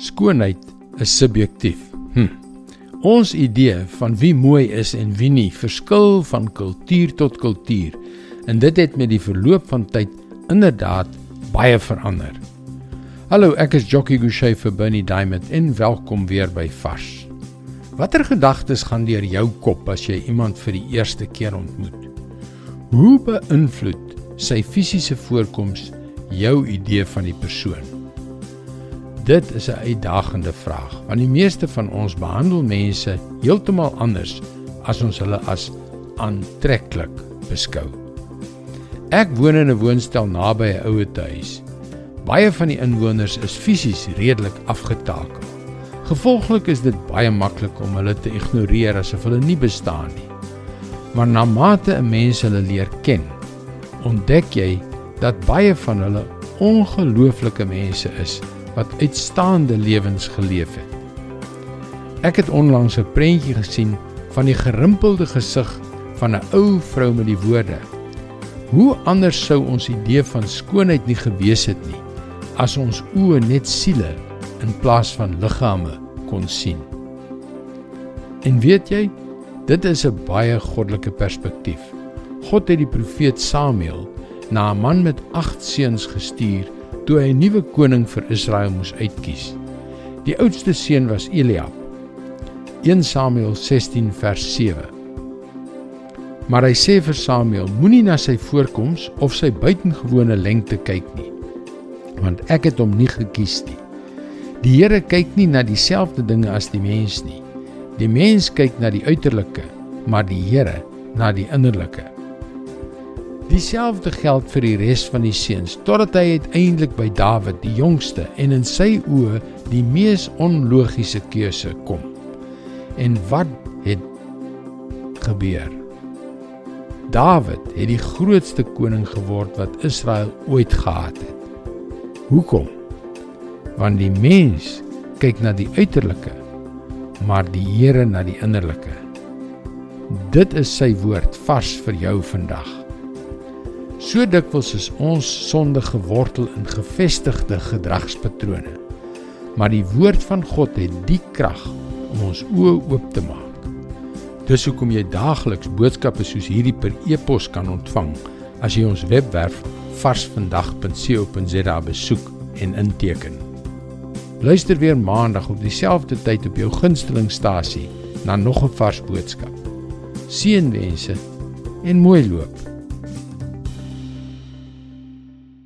Skoonheid is subjektief. Hm. Ons idee van wie mooi is en wie nie verskil van kultuur tot kultuur en dit het met die verloop van tyd inderdaad baie verander. Hallo, ek is Jockey Gouchee vir Bernie Diamond en welkom weer by Vars. Watter gedagtes gaan deur jou kop as jy iemand vir die eerste keer ontmoet? Hoe beïnvloed sy fisiese voorkoms jou idee van die persoon? Dit is 'n uitdagende vraag, want die meeste van ons behandel mense heeltemal anders as ons hulle as aantreklik beskou. Ek woon in 'n woonstel naby 'n ouer huis. Baie van die inwoners is fisies redelik afgetakel. Gevolglik is dit baie maklik om hulle te ignoreer asof hulle nie bestaan nie. Maar na mate 'n mens hulle leer ken, ontdek jy dat baie van hulle ongelooflike mense is wat uitstaande lewens geleef het. Ek het onlangs 'n prentjie gesien van die gerimpelde gesig van 'n ou vrou met die woorde: "Hoe anders sou ons idee van skoonheid nie gewees het nie as ons oë net siele in plaas van liggame kon sien." En weet jy, dit is 'n baie goddelike perspektief. God het die profeet Samuel na 'n man met 8 seuns gestuur toe hy 'n nuwe koning vir Israel moes uitkies. Die oudste seun was Eliab. 1 Samuel 16 vers 7. Maar hy sê vir Samuel: Moenie na sy voorkoms of sy buitengewone lengte kyk nie, want ek het hom nie gekies nie. Die Here kyk nie na dieselfde dinge as die mens nie. Die mens kyk na die uiterlike, maar die Here na die innerlike. Dieselfde geld vir die res van die seuns totdat hy uiteindelik by Dawid, die jongste en in sy oë die mees onlogiese keuse kom. En wat het gebeur? Dawid het die grootste koning geword wat Israel ooit gehad het. Hoekom? Want die mens kyk na die uiterlike, maar die Here na die innerlike. Dit is sy woord vars vir jou vandag. So dikwels is ons sonde gewortel in gefestigde gedragspatrone. Maar die woord van God het die krag om ons oë oop te maak. Dis hoekom jy daagliks boodskappe soos hierdie per e-pos kan ontvang as jy ons webwerf varsvandag.co.za besoek en inteken. Luister weer maandag op dieselfde tyd op jou gunstelingstasie na nog 'n vars boodskap. Seënwense en mooi loop.